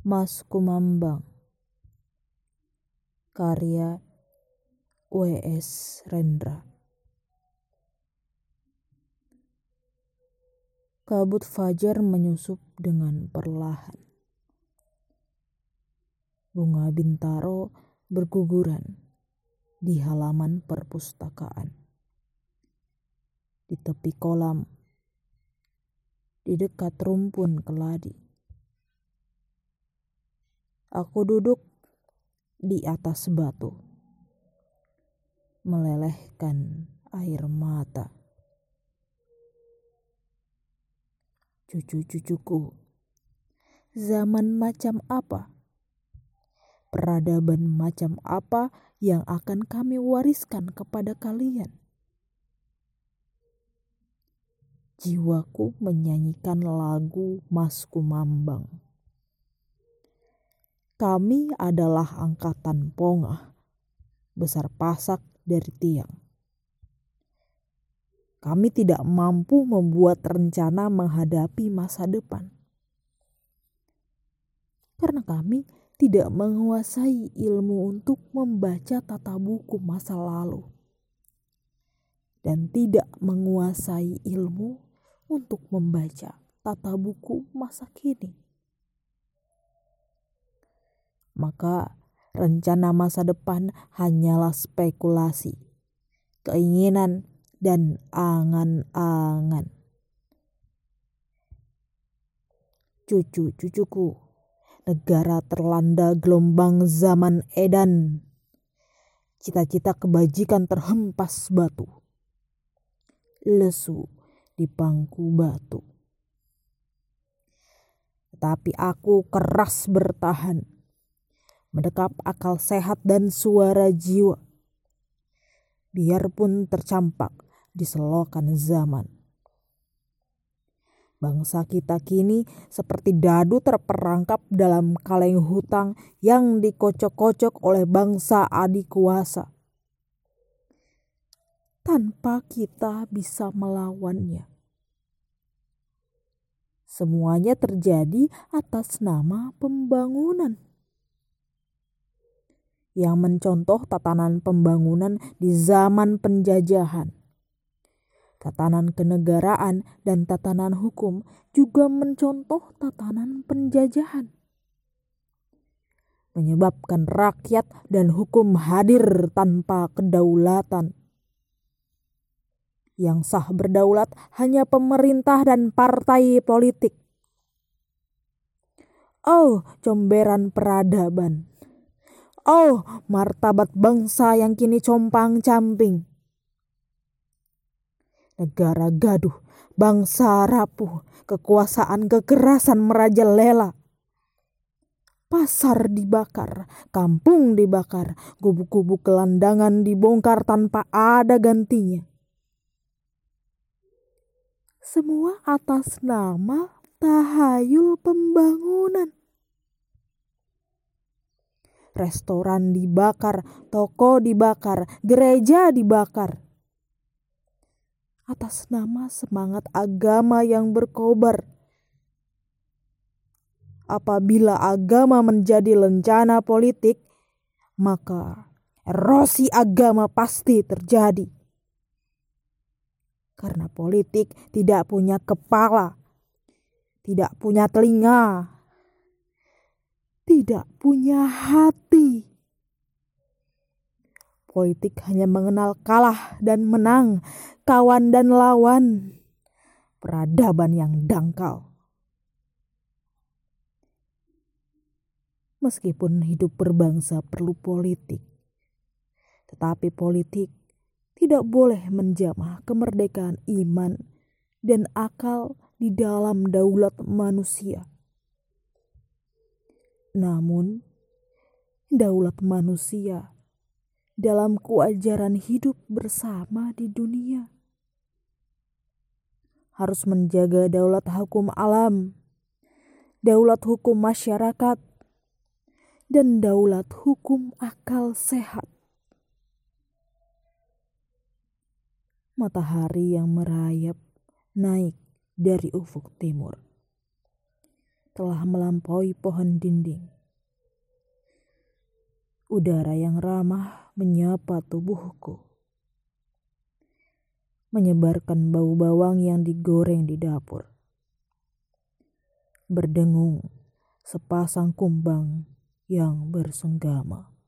Mas Kumambang Karya W.S. Rendra Kabut fajar menyusup dengan perlahan. Bunga bintaro berguguran di halaman perpustakaan. Di tepi kolam, di dekat rumpun keladi Aku duduk di atas batu, melelehkan air mata. Cucu-cucuku, zaman macam apa? Peradaban macam apa yang akan kami wariskan kepada kalian? Jiwaku menyanyikan lagu Mas Kumambang. Kami adalah angkatan pongah, besar pasak dari tiang. Kami tidak mampu membuat rencana menghadapi masa depan. Karena kami tidak menguasai ilmu untuk membaca tata buku masa lalu. Dan tidak menguasai ilmu untuk membaca tata buku masa kini maka rencana masa depan hanyalah spekulasi, keinginan, dan angan-angan. Cucu-cucuku, negara terlanda gelombang zaman edan. Cita-cita kebajikan terhempas batu. Lesu di pangku batu. Tapi aku keras bertahan mendekap akal sehat dan suara jiwa. Biarpun tercampak di selokan zaman. Bangsa kita kini seperti dadu terperangkap dalam kaleng hutang yang dikocok-kocok oleh bangsa adik kuasa. Tanpa kita bisa melawannya. Semuanya terjadi atas nama pembangunan yang mencontoh tatanan pembangunan di zaman penjajahan. Tatanan kenegaraan dan tatanan hukum juga mencontoh tatanan penjajahan. Menyebabkan rakyat dan hukum hadir tanpa kedaulatan. Yang sah berdaulat hanya pemerintah dan partai politik. Oh, comberan peradaban Oh, martabat bangsa yang kini compang-camping. Negara gaduh, bangsa rapuh, kekuasaan kekerasan merajalela. Pasar dibakar, kampung dibakar, gubuk-gubuk gelandangan dibongkar tanpa ada gantinya. Semua atas nama tahayul pembangunan restoran dibakar, toko dibakar, gereja dibakar. Atas nama semangat agama yang berkobar. Apabila agama menjadi lencana politik, maka erosi agama pasti terjadi. Karena politik tidak punya kepala, tidak punya telinga, tidak punya hati. Politik hanya mengenal kalah dan menang, kawan dan lawan, peradaban yang dangkal. Meskipun hidup berbangsa perlu politik, tetapi politik tidak boleh menjamah kemerdekaan iman dan akal di dalam daulat manusia. Namun, daulat manusia dalam kewajaran hidup bersama di dunia harus menjaga daulat hukum alam, daulat hukum masyarakat, dan daulat hukum akal sehat. Matahari yang merayap naik dari ufuk timur telah melampaui pohon dinding. Udara yang ramah menyapa tubuhku, menyebarkan bau bawang yang digoreng di dapur. Berdengung sepasang kumbang yang bersenggama.